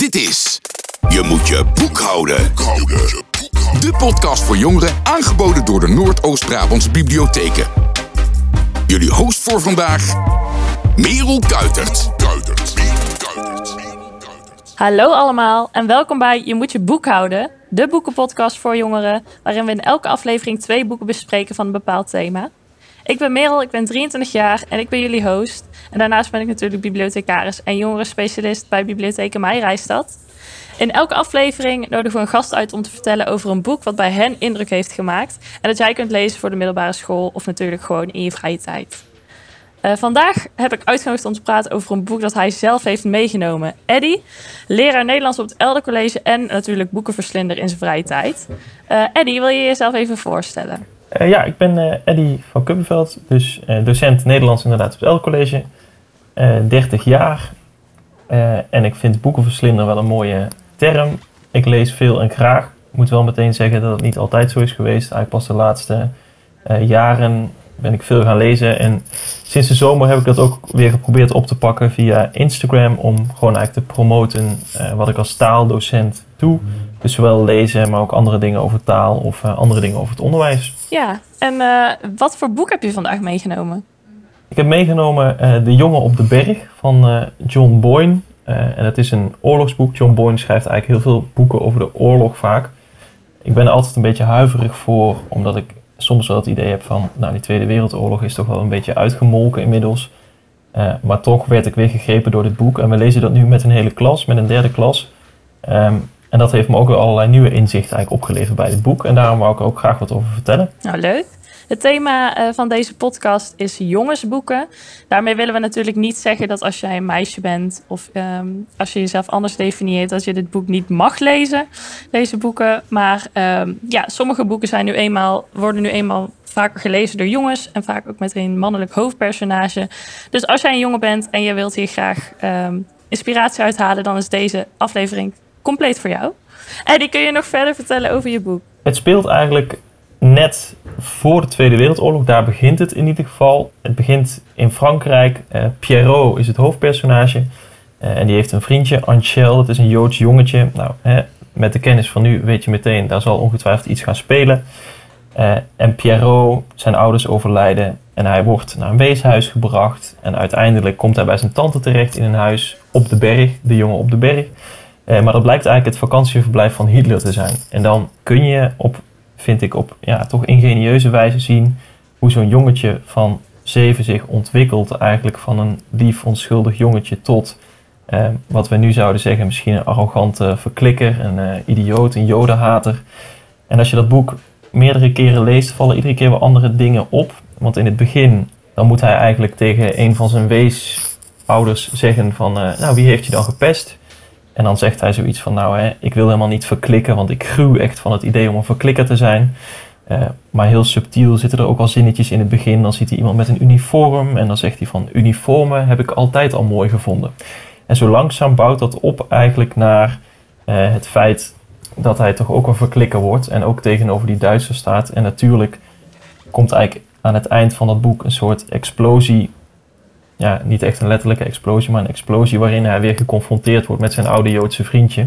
Dit is Je moet je boek houden. De podcast voor jongeren aangeboden door de Noordoost-Brabantse bibliotheken. Jullie host voor vandaag, Merel Kuitert. Hallo allemaal en welkom bij Je moet je boek houden, de boekenpodcast voor jongeren, waarin we in elke aflevering twee boeken bespreken van een bepaald thema. Ik ben Merel, ik ben 23 jaar en ik ben jullie host. En daarnaast ben ik natuurlijk bibliothecaris en jongerenspecialist bij Bibliotheek Rijstad. In elke aflevering nodigen we een gast uit om te vertellen over een boek wat bij hen indruk heeft gemaakt. En dat jij kunt lezen voor de middelbare school of natuurlijk gewoon in je vrije tijd. Uh, vandaag heb ik uitgenodigd om te praten over een boek dat hij zelf heeft meegenomen. Eddy, leraar Nederlands op het Elder College en natuurlijk boekenverslinder in zijn vrije tijd. Uh, Eddy, wil je jezelf even voorstellen? Uh, ja, ik ben uh, Eddy van Kuppenveld, dus uh, docent Nederlands inderdaad op het College. 30 jaar. en ik vind boekenverslinder wel een mooie term. Ik lees veel en graag. Ik moet wel meteen zeggen dat het niet altijd zo is geweest. Eigenlijk pas de laatste jaren ben ik veel gaan lezen. En sinds de zomer heb ik dat ook weer geprobeerd op te pakken via Instagram. Om gewoon eigenlijk te promoten wat ik als taaldocent doe. Dus zowel lezen, maar ook andere dingen over taal of uh, andere dingen over het onderwijs. Ja, en uh, wat voor boek heb je vandaag meegenomen? Ik heb meegenomen uh, De Jongen op de Berg van John Boyne. en het is een oorlogsboek. John Boyne schrijft eigenlijk heel veel boeken over de oorlog vaak. Ik ben er altijd een beetje huiverig voor, omdat ik soms wel het idee heb van... Nou, die Tweede Wereldoorlog is toch wel een beetje uitgemolken inmiddels. maar toch werd ik weer gegrepen door dit boek. En we lezen dat nu met een hele klas, met een derde klas. Um, en dat heeft me ook weer allerlei nieuwe inzichten eigenlijk opgeleverd bij het boek. En daarom wou ik ook graag wat over vertellen. Nou, leuk. Het thema uh, van deze podcast is jongensboeken. Daarmee willen we natuurlijk niet zeggen dat als jij een meisje bent of um, als je jezelf anders definieert, dat je dit boek niet mag lezen, deze boeken. Maar um, ja, sommige boeken zijn nu eenmaal, worden nu eenmaal vaker gelezen door jongens en vaak ook met een mannelijk hoofdpersonage. Dus als jij een jongen bent en je wilt hier graag um, inspiratie uithalen, dan is deze aflevering compleet voor jou. En die kun je nog verder vertellen over je boek. Het speelt eigenlijk net voor de Tweede Wereldoorlog. Daar begint het in ieder geval. Het begint in Frankrijk. Uh, Pierrot is het hoofdpersonage. Uh, en die heeft een vriendje, Angel. Dat is een Joods jongetje. Nou, hè, met de kennis van nu weet je meteen, daar zal ongetwijfeld iets gaan spelen. Uh, en Pierrot, zijn ouders overlijden. En hij wordt naar een weeshuis gebracht. En uiteindelijk komt hij bij zijn tante terecht in een huis op de berg. De jongen op de berg. Uh, maar dat blijkt eigenlijk het vakantieverblijf van Hitler te zijn. En dan kun je op, vind ik, op ja, toch ingenieuze wijze zien hoe zo'n jongetje van zeven zich ontwikkelt. Eigenlijk van een lief, onschuldig jongetje tot uh, wat we nu zouden zeggen, misschien een arrogante verklikker, een uh, idioot, een jodenhater. En als je dat boek meerdere keren leest, vallen iedere keer wel andere dingen op. Want in het begin, dan moet hij eigenlijk tegen een van zijn weesouders zeggen van, nou wie heeft je dan gepest? En dan zegt hij zoiets van, nou hè, ik wil helemaal niet verklikken, want ik gruw echt van het idee om een verklikker te zijn. Uh, maar heel subtiel zitten er ook al zinnetjes in het begin. Dan ziet hij iemand met een uniform en dan zegt hij van, uniformen heb ik altijd al mooi gevonden. En zo langzaam bouwt dat op eigenlijk naar uh, het feit dat hij toch ook een verklikker wordt en ook tegenover die Duitsers staat. En natuurlijk komt eigenlijk aan het eind van dat boek een soort explosie ja, niet echt een letterlijke explosie, maar een explosie waarin hij weer geconfronteerd wordt met zijn oude Joodse vriendje.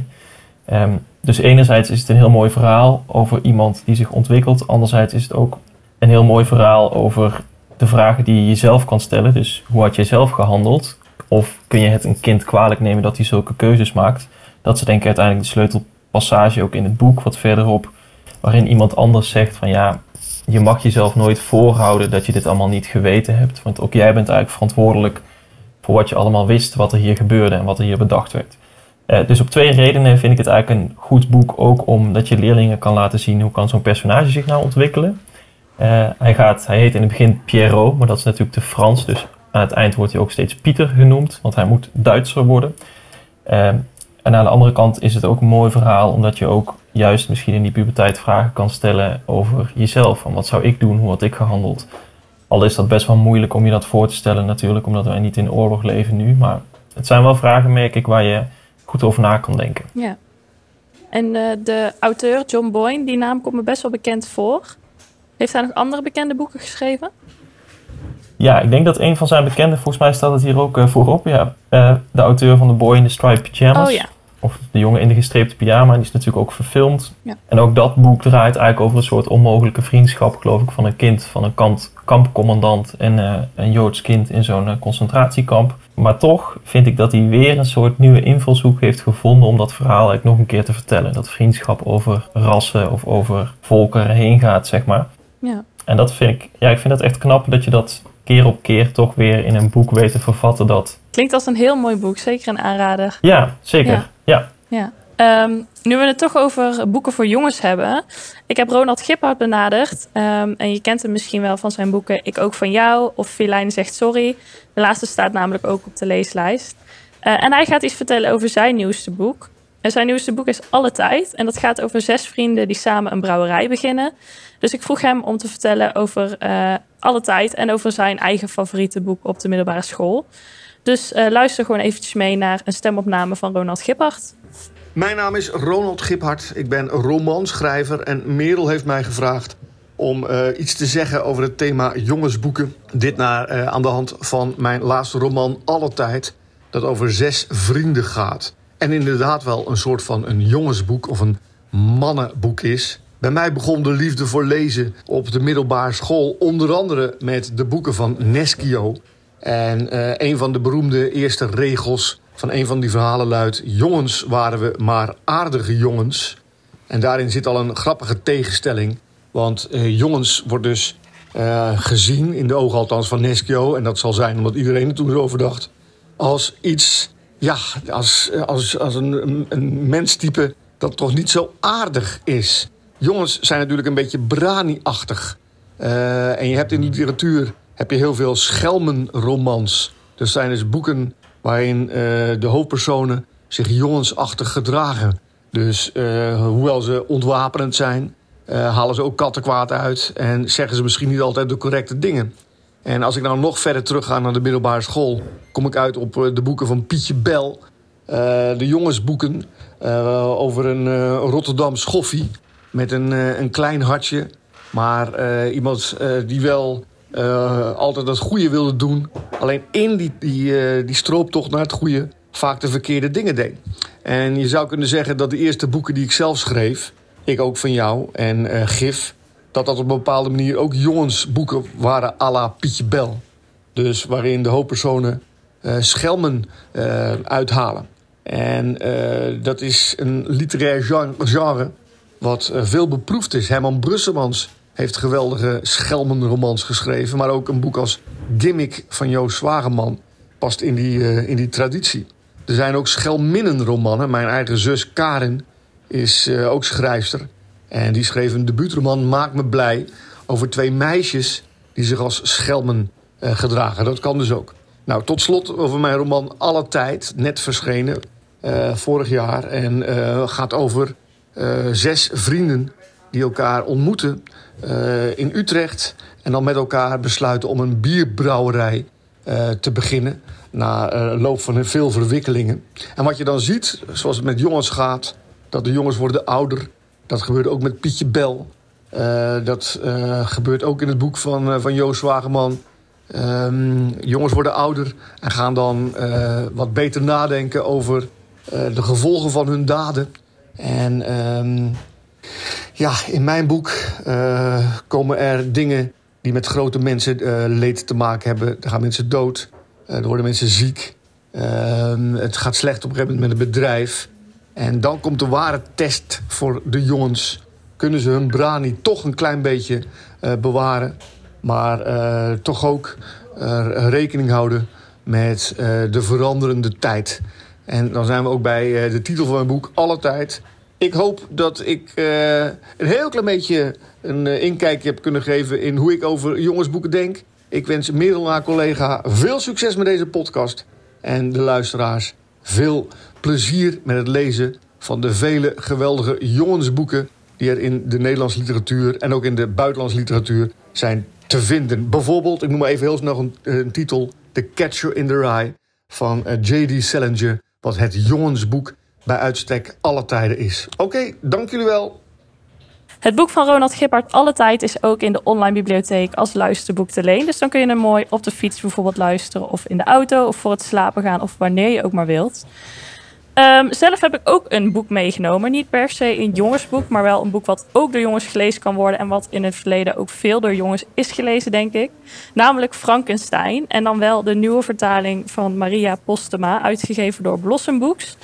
Um, dus enerzijds is het een heel mooi verhaal over iemand die zich ontwikkelt. Anderzijds is het ook een heel mooi verhaal over de vragen die je jezelf kan stellen. Dus hoe had je zelf gehandeld? Of kun je het een kind kwalijk nemen dat hij zulke keuzes maakt? Dat is denk ik uiteindelijk de sleutelpassage ook in het boek, wat verderop, waarin iemand anders zegt van ja, je mag jezelf nooit voorhouden dat je dit allemaal niet geweten hebt. Want ook jij bent eigenlijk verantwoordelijk voor wat je allemaal wist, wat er hier gebeurde en wat er hier bedacht werd. Uh, dus op twee redenen vind ik het eigenlijk een goed boek. Ook omdat je leerlingen kan laten zien hoe kan zo'n personage zich nou ontwikkelen. Uh, hij, gaat, hij heet in het begin Pierrot, maar dat is natuurlijk te Frans. Dus aan het eind wordt hij ook steeds Pieter genoemd, want hij moet Duitser worden. Uh, en aan de andere kant is het ook een mooi verhaal, omdat je ook juist misschien in die puberteit vragen kan stellen over jezelf. Van wat zou ik doen, hoe had ik gehandeld? Al is dat best wel moeilijk om je dat voor te stellen natuurlijk, omdat wij niet in oorlog leven nu. Maar het zijn wel vragen, merk ik, waar je goed over na kan denken. Ja. En uh, de auteur John Boyne, die naam komt me best wel bekend voor. Heeft hij nog andere bekende boeken geschreven? Ja, ik denk dat een van zijn bekende, volgens mij staat het hier ook uh, voorop. Ja, uh, de auteur van The Boy in the Striped Pyjamas. Oh ja. Of De jongen in de gestreepte pyjama, die is natuurlijk ook verfilmd. Ja. En ook dat boek draait eigenlijk over een soort onmogelijke vriendschap, geloof ik, van een kind van een kant, kampcommandant en eh, een Joods kind in zo'n eh, concentratiekamp. Maar toch vind ik dat hij weer een soort nieuwe invalshoek heeft gevonden om dat verhaal eigenlijk nog een keer te vertellen. Dat vriendschap over rassen of over volkeren heen gaat, zeg maar. Ja. En dat vind ik, ja, ik vind dat echt knap dat je dat keer op keer toch weer in een boek weet te vervatten. Dat, Klinkt als een heel mooi boek, zeker een aanrader. ja, zeker. Ja. Ja. Ja. Ehm, nu we het toch over boeken voor jongens hebben. Ik heb Ronald Giphart benaderd. Ehm, en je kent hem misschien wel van zijn boeken Ik ook van jou of Filijn zegt sorry. De laatste staat namelijk ook op de leeslijst. Eh, en hij gaat iets vertellen over zijn nieuwste boek. En zijn nieuwste boek is Alle Tijd. En dat gaat over zes vrienden die samen een brouwerij beginnen. Dus ik vroeg hem om te vertellen over eh, Alle Tijd en over zijn eigen favoriete boek op de middelbare school. Dus eh, luister gewoon eventjes mee naar een stemopname van Ronald Giphart. Mijn naam is Ronald Giphart. Ik ben romanschrijver en Merel heeft mij gevraagd om eh, iets te zeggen over het thema jongensboeken. Dit naar, eh, aan de hand van mijn laatste roman Alle Tijd, dat over zes vrienden gaat. En inderdaad wel een soort van een jongensboek of een mannenboek is. Bij mij begon de liefde voor lezen op de middelbare school, onder andere met de boeken van Neschio. En eh, een van de beroemde eerste regels van een van die verhalen luidt: Jongens waren we maar aardige jongens. En daarin zit al een grappige tegenstelling. Want eh, jongens wordt dus eh, gezien, in de ogen althans van Neschio, en dat zal zijn omdat iedereen er toen erover dacht, als iets, ja, als, als, als een, een menstype dat toch niet zo aardig is. Jongens zijn natuurlijk een beetje brani-achtig. Eh, en je hebt in de literatuur heb je heel veel schelmenromans. Dat zijn dus boeken waarin eh, de hoofdpersonen zich jongensachtig gedragen. Dus eh, hoewel ze ontwapenend zijn, halen ze ook kattenkwaad uit en zeggen ze misschien niet altijd de correcte dingen. En als ik nou nog verder terugga naar de middelbare school, kom ik uit op de boeken van Pietje Bel. De jongensboeken over een Rotterdam schoffie met een, eh, een klein hartje. Maar eh, iemand eh, die wel altijd het goede wilde doen. Alleen in die, die, die strooptocht naar het goede vaak de verkeerde dingen deed. En je zou kunnen zeggen dat de eerste boeken die ik zelf schreef... ik ook van jou en Gif... dat dat op een bepaalde manier ook jongensboeken waren à la Pietje Bel. Dus waarin de hoofdpersonen schelmen uithalen. En dat is een literair gen- genre wat eh, veel beproefd is. Herman Brusselmans heeft geweldige schelmenromans geschreven... maar ook een boek als Gimmick van Joost Zwageman past in die, eh, in die traditie. Er zijn ook schelminnenromannen. Mijn eigen zus Karin is eh, ook schrijfster. En die schreef een debuutroman Maak me blij... over twee meisjes die zich als schelmen gedragen. Dat kan dus ook. Nou, tot slot over mijn roman Alle Tijd, net verschenen vorig jaar. En gaat over zes vrienden die elkaar ontmoeten eh, in Utrecht. En dan met elkaar besluiten om een bierbrouwerij eh, te beginnen. Na eh, loop van veel verwikkelingen. En wat je dan ziet, zoals het met jongens gaat, dat de jongens worden ouder. Dat gebeurde ook met Pietje Bel. Eh, dat eh, gebeurt ook in het boek van, eh, van Joost Wageman. Ehm, jongens worden ouder en gaan dan eh, wat beter nadenken over eh, de gevolgen van hun daden. En ehm, ja, in mijn boek eh, komen er dingen die met grote mensen eh, leed te maken hebben. Er gaan mensen dood, eh, er worden mensen ziek. Ehm, het gaat slecht op een gegeven moment met het bedrijf. En dan komt de ware test voor de jongens. Kunnen ze hun brani toch een klein beetje bewaren, maar toch ook rekening houden met de veranderende tijd. En dan zijn we ook bij eh, de titel van mijn boek, Alle Tijd. Ik hoop dat ik eh, een heel klein beetje een eh, inkijkje heb kunnen geven in hoe ik over jongensboeken denk. Ik wens Merel, haar collega, veel succes met deze podcast. En de luisteraars veel plezier met het lezen van de vele geweldige jongensboeken die er in de Nederlandse literatuur en ook in de buitenlandse literatuur zijn te vinden. Bijvoorbeeld, ik noem maar even heel snel een, een titel: The Catcher in the Rye van J.D. Salinger, wat het jongensboek bij uitstek alle tijden is. Oké, dank jullie wel. Het boek van Ronald Gippard Alle Tijd is ook in de online bibliotheek als luisterboek te leen. Dus dan kun je hem mooi op de fiets bijvoorbeeld luisteren of in de auto of voor het slapen gaan of wanneer je ook maar wilt. Ehm, zelf heb ik ook een boek meegenomen. Niet per se een jongensboek, maar wel een boek wat ook door jongens gelezen kan worden. En wat in het verleden ook veel door jongens is gelezen, denk ik. Namelijk Frankenstein. En dan wel de nieuwe vertaling van Maria Postema, uitgegeven door Blossom Books.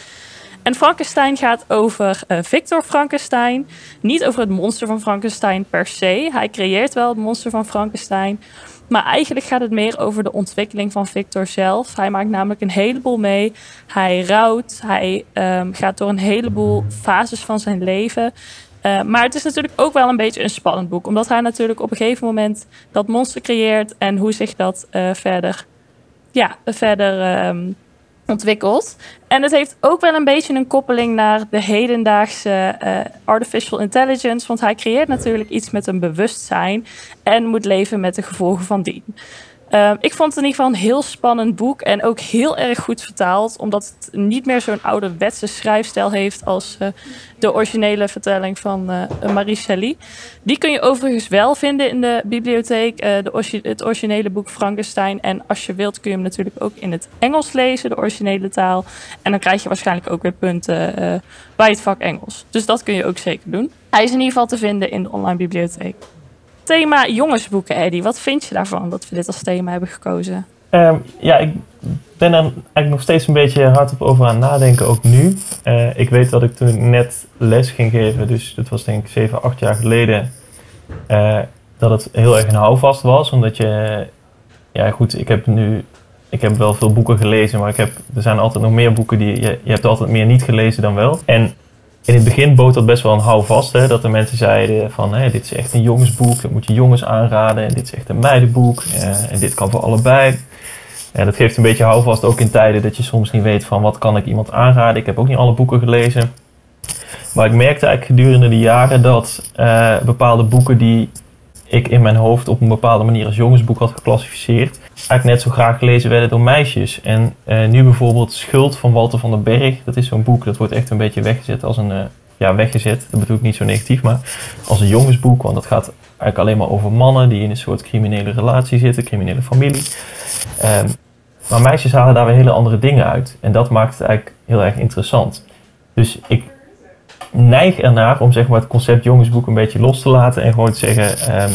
En Frankenstein gaat over uh, Victor Frankenstein. Niet over het monster van Frankenstein per se. Hij creëert wel het monster van Frankenstein. Maar eigenlijk gaat het meer over de ontwikkeling van Victor zelf. Hij maakt namelijk een heleboel mee. Hij rouwt. Hij um, gaat door een heleboel fases van zijn leven. Uh, maar het is natuurlijk ook wel een beetje een spannend boek. Omdat hij natuurlijk op een gegeven moment dat monster creëert. En hoe zich dat uh, verder, ja, verder um, ontwikkeld. En het heeft ook wel een beetje een koppeling naar de hedendaagse uh, artificial intelligence. Want hij creëert natuurlijk iets met een bewustzijn en moet leven met de gevolgen van dien. Uh, ik vond het in ieder geval een heel spannend boek en ook heel erg goed vertaald, omdat het niet meer zo'n ouderwetse schrijfstijl heeft als uh, de originele vertelling van uh, Marie Shelley. Die kun je overigens wel vinden in de bibliotheek, de, het originele boek Frankenstein. En als je wilt kun je hem natuurlijk ook in het Engels lezen, de originele taal. En dan krijg je waarschijnlijk ook weer punten bij het vak Engels. Dus dat kun je ook zeker doen. Hij is in ieder geval te vinden in de online bibliotheek thema jongensboeken, Eddie. Wat vind je daarvan dat we dit als thema hebben gekozen? Um, ja, ik ben er eigenlijk nog steeds een beetje hardop over aan nadenken, ook nu. Uh, ik weet dat ik toen net les ging geven, dus dat was denk ik 7, 8 jaar geleden, uh, dat het heel erg een houvast was. Omdat je, ja goed, ik heb nu, ik heb wel veel boeken gelezen, maar ik heb, er zijn altijd nog meer boeken die, je, je hebt altijd meer niet gelezen dan wel. En in het begin bood dat best wel een houvast. Dat de mensen zeiden van dit is echt een jongensboek, dat moet je jongens aanraden. En dit is echt een meidenboek uh, en dit kan voor allebei. En dat geeft een beetje houvast ook in tijden dat je soms niet weet van wat kan ik iemand aanraden. Ik heb ook niet alle boeken gelezen. Maar ik merkte eigenlijk gedurende de jaren dat uh, bepaalde boeken die ik in mijn hoofd op een bepaalde manier als jongensboek had geclassificeerd, eigenlijk net zo graag gelezen werden door meisjes. En uh, nu bijvoorbeeld Schuld van Walter van den Berg, dat is zo'n boek dat wordt echt een beetje weggezet als een, uh, ja weggezet, dat bedoel ik niet zo negatief, maar als een jongensboek, want dat gaat eigenlijk alleen maar over mannen die in een soort criminele relatie zitten, criminele familie. Um, maar meisjes halen daar weer hele andere dingen uit en dat maakt het eigenlijk heel erg interessant. Dus ik neig ernaar om zeg maar, het concept jongensboek een beetje los te laten en gewoon te zeggen, um,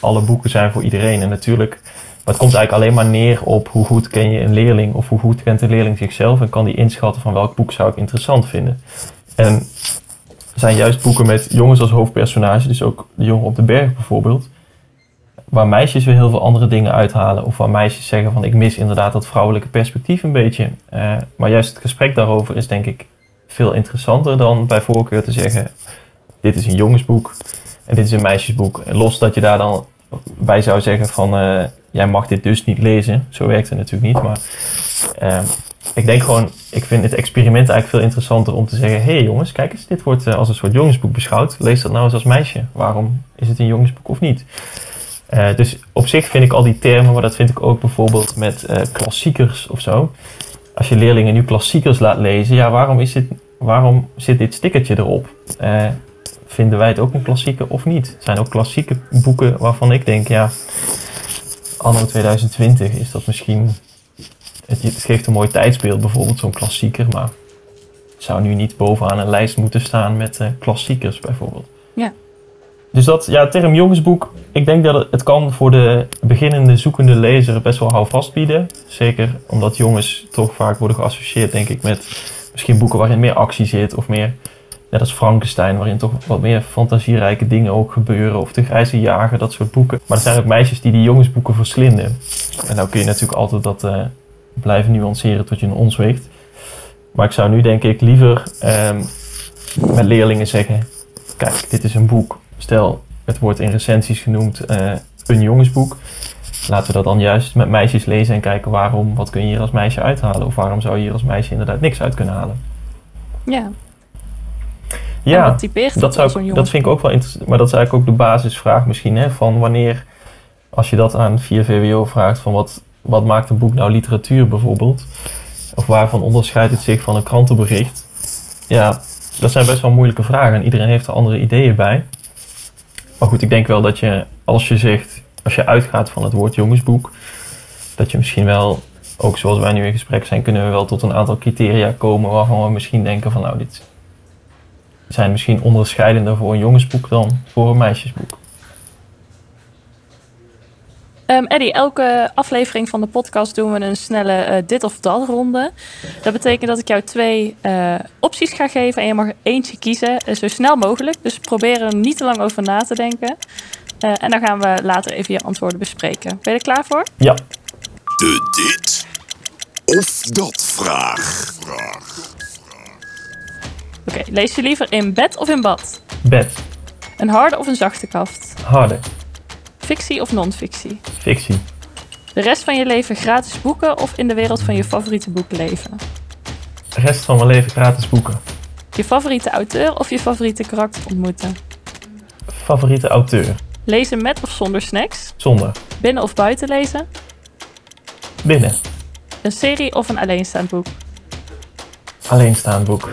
alle boeken zijn voor iedereen. En natuurlijk, maar het komt eigenlijk alleen maar neer op hoe goed ken je een leerling of hoe goed kent een leerling zichzelf en kan die inschatten van welk boek zou ik interessant vinden. En er zijn juist boeken met jongens als hoofdpersonage, dus ook de jongen op de berg bijvoorbeeld, waar meisjes weer heel veel andere dingen uithalen. Of waar meisjes zeggen van ik mis inderdaad dat vrouwelijke perspectief een beetje. Uh, maar juist het gesprek daarover is denk ik veel interessanter dan bij voorkeur te zeggen: dit is een jongensboek en dit is een meisjesboek. En los dat je daar dan bij zou zeggen van uh, jij mag dit dus niet lezen. Zo werkt het natuurlijk niet. Maar uh, ik denk gewoon, ik vind het experiment eigenlijk veel interessanter om te zeggen: hé hey jongens, kijk eens, dit wordt uh, als een soort jongensboek beschouwd. Lees dat nou eens als meisje. Waarom is het een jongensboek of niet? dus op zich vind ik al die termen, maar dat vind ik ook bijvoorbeeld met klassiekers of zo. Als je leerlingen nu klassiekers laat lezen, ja, waarom is dit waarom zit dit stickertje erop? Vinden wij het ook een klassieker of niet? Het zijn ook klassieke boeken waarvan ik denk, ja, anno 2020 is dat misschien... Het, het geeft een mooi tijdsbeeld, bijvoorbeeld zo'n klassieker, maar het zou nu niet bovenaan een lijst moeten staan met uh, klassiekers bijvoorbeeld. Ja. Dus dat, ja, term jongensboek, ik denk dat het, het kan voor de beginnende zoekende lezer best wel houvast bieden. Zeker omdat jongens toch vaak worden geassocieerd, denk ik, met misschien boeken waarin meer actie zit of meer, net als Frankenstein, waarin toch wat meer fantasierijke dingen ook gebeuren. Of De Grijze Jager, dat soort boeken. Maar er zijn ook meisjes die die jongensboeken verslinden. En nou kun je natuurlijk altijd dat uh, blijven nuanceren tot je een ons weegt. Maar ik zou nu denk ik liever um, met leerlingen zeggen, kijk, dit is een boek. Stel, het wordt in recensies genoemd uh, een jongensboek laten we dat dan juist met meisjes lezen en kijken waarom, wat kun je hier als meisje uithalen? Of waarom zou je hier als meisje inderdaad niks uit kunnen halen? Ja. Ja, dat, dat, zou, dat vind ik ook wel interessant. Maar dat is eigenlijk ook de basisvraag misschien, hè, van wanneer, als je dat aan 4 VWO vraagt, van wat, wat maakt een boek nou literatuur bijvoorbeeld? Of waarvan onderscheidt het zich van een krantenbericht? Ja, dat zijn best wel moeilijke vragen en iedereen heeft er andere ideeën bij. Maar goed, ik denk wel dat je, als je zegt, als je uitgaat van het woord jongensboek, dat je misschien wel ook zoals wij nu in gesprek zijn, kunnen we wel tot een aantal criteria komen waarvan we misschien denken van nou, dit zijn misschien onderscheidender voor een jongensboek dan voor een meisjesboek. Um, Eddie, elke aflevering van de podcast doen we een snelle uh, dit of dat ronde. Dat betekent dat ik jou twee uh, opties ga geven en je mag eentje kiezen, uh, zo snel mogelijk. Dus probeer er niet te lang over na te denken. en dan gaan we later even je antwoorden bespreken. Ben je er klaar voor? Ja. De dit of dat vraag. vraag. Oké, okay, lees je liever in bed of in bad? Bed. Een harde of een zachte kaft? Harde. Fictie of non-fictie? Fictie. De rest van je leven gratis boeken of in de wereld van je favoriete boek leven? De rest van mijn leven gratis boeken. Je favoriete auteur of je favoriete karakter ontmoeten? Favoriete auteur. Lezen met of zonder snacks? Zonder. Binnen of buiten lezen? Binnen. Een serie of een alleenstaand boek? Alleenstaand boek.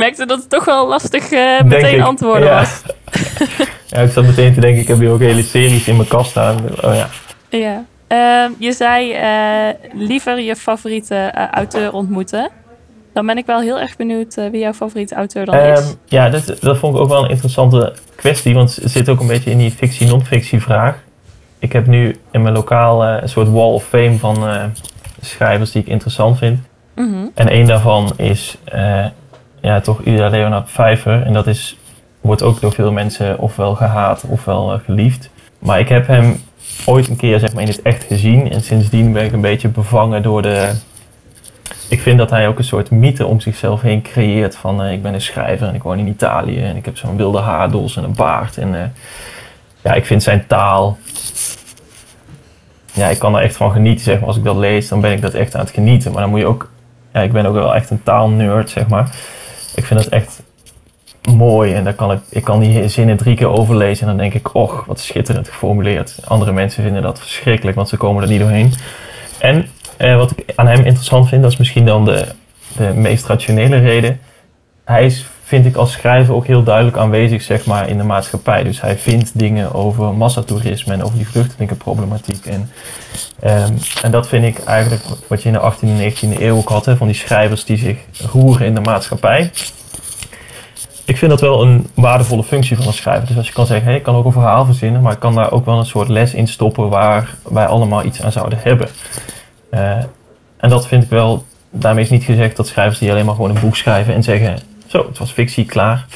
merkte dat het toch wel lastig uh, meteen antwoorden ja. was. ja, ik zat meteen te denken, ik heb hier ook hele series in mijn kast staan. Oh ja. Ja. Uh, je zei uh, liever je favoriete uh, auteur ontmoeten. Dan ben ik wel heel erg benieuwd wie jouw favoriete auteur dan um, is. Ja, dat, dat vond ik ook wel een interessante kwestie. Want het zit ook een beetje in die fictie-non-fictie vraag. Ik heb nu in mijn lokaal een soort wall of fame van schrijvers die ik interessant vind. Mm -hmm. En één daarvan is ja, toch Ida Leonard Pfeiffer. En dat is wordt ook door veel mensen ofwel gehaat ofwel uh, geliefd. Maar ik heb hem ooit een keer zeg maar, in het echt gezien. En sindsdien ben ik een beetje bevangen door de... Ik vind dat hij ook een soort mythe om zichzelf heen creëert. Van uh, ik ben een schrijver en ik woon in Italië. En ik heb zo'n wilde haardos en een baard. En uh, ja, ik vind zijn taal... Ja, ik kan er echt van genieten. Zeg maar. Als ik dat lees, dan ben ik dat echt aan het genieten. Maar dan moet je ook... Ja, ik ben ook wel echt een taalnerd, zeg maar. Ik vind dat echt mooi en dan kan ik, ik kan die zinnen drie keer overlezen en dan denk ik, och, wat schitterend geformuleerd. Andere mensen vinden dat verschrikkelijk, want ze komen er niet doorheen. En eh, wat ik aan hem interessant vind, dat is misschien dan de, de meest rationele reden. Hij is, vind ik als schrijver ook heel duidelijk aanwezig zeg maar, in de maatschappij. Dus hij vindt dingen over massatoerisme en over die vluchtelingenproblematiek. En, um, en dat vind ik eigenlijk wat je in de 18e en 19e eeuw ook had, van die schrijvers die zich roeren in de maatschappij vind dat wel een waardevolle functie van een schrijver. Dus als je kan zeggen, ik kan ook een verhaal verzinnen, maar ik kan daar ook wel een soort les in stoppen waar wij allemaal iets aan zouden hebben. Uh, en dat vind ik wel, daarmee is niet gezegd dat schrijvers die alleen maar gewoon een boek schrijven en zeggen, zo, het was fictie, klaar.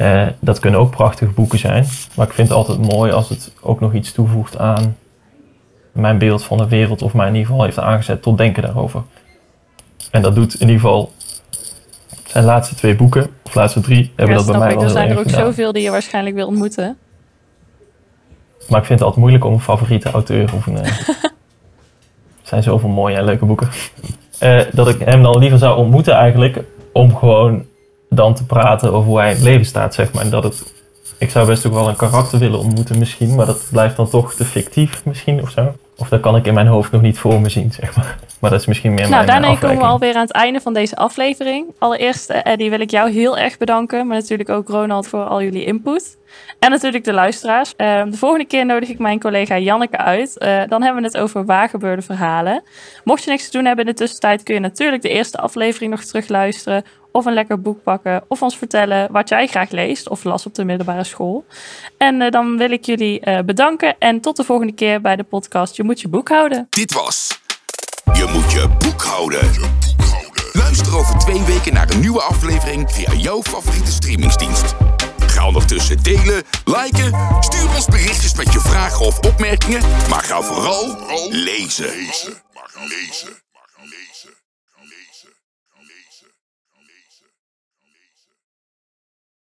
Uh, dat kunnen ook prachtige boeken zijn. Maar ik vind het altijd mooi als het ook nog iets toevoegt aan mijn beeld van de wereld, of mij in ieder geval heeft aangezet tot denken daarover. En dat doet in ieder geval zijn laatste twee boeken, of laatste drie, hebben ja, dat bij mij ik. wel Er zijn er ook gedaan. zoveel die je waarschijnlijk wil ontmoeten. Maar ik vind het altijd moeilijk om een favoriete auteur of een... er zijn zoveel mooie en leuke boeken. Uh, dat ik hem dan liever zou ontmoeten eigenlijk, om gewoon dan te praten over hoe hij in het leven staat, zeg maar. En dat het... Ik zou best ook wel een karakter willen ontmoeten misschien, maar dat blijft dan toch te fictief misschien of zo. Of dat kan ik in mijn hoofd nog niet voor me zien, zeg maar. Maar dat is misschien meer nou, mijn daarmee komen we alweer aan het einde van deze aflevering. Allereerst, uh, Eddie, wil ik jou heel erg bedanken. Maar natuurlijk ook Ronald voor al jullie input. En natuurlijk de luisteraars. Uh, de volgende keer nodig ik mijn collega Janneke uit. Uh, dan hebben we het over waar gebeurde verhalen. Mocht je niks te doen hebben in de tussentijd... kun je natuurlijk de eerste aflevering nog terugluisteren... of een lekker boek pakken... of ons vertellen wat jij graag leest... of las op de middelbare school. En uh, dan wil ik jullie uh, bedanken... en tot de volgende keer bij de podcast Je moet je boek houden. Dit was Je moet je boek houden. Luister over twee weken naar een nieuwe aflevering via jouw favoriete streamingsdienst. Ga ondertussen delen, liken, stuur ons berichtjes met je vragen of opmerkingen, maar ga vooral lezen. Lezen.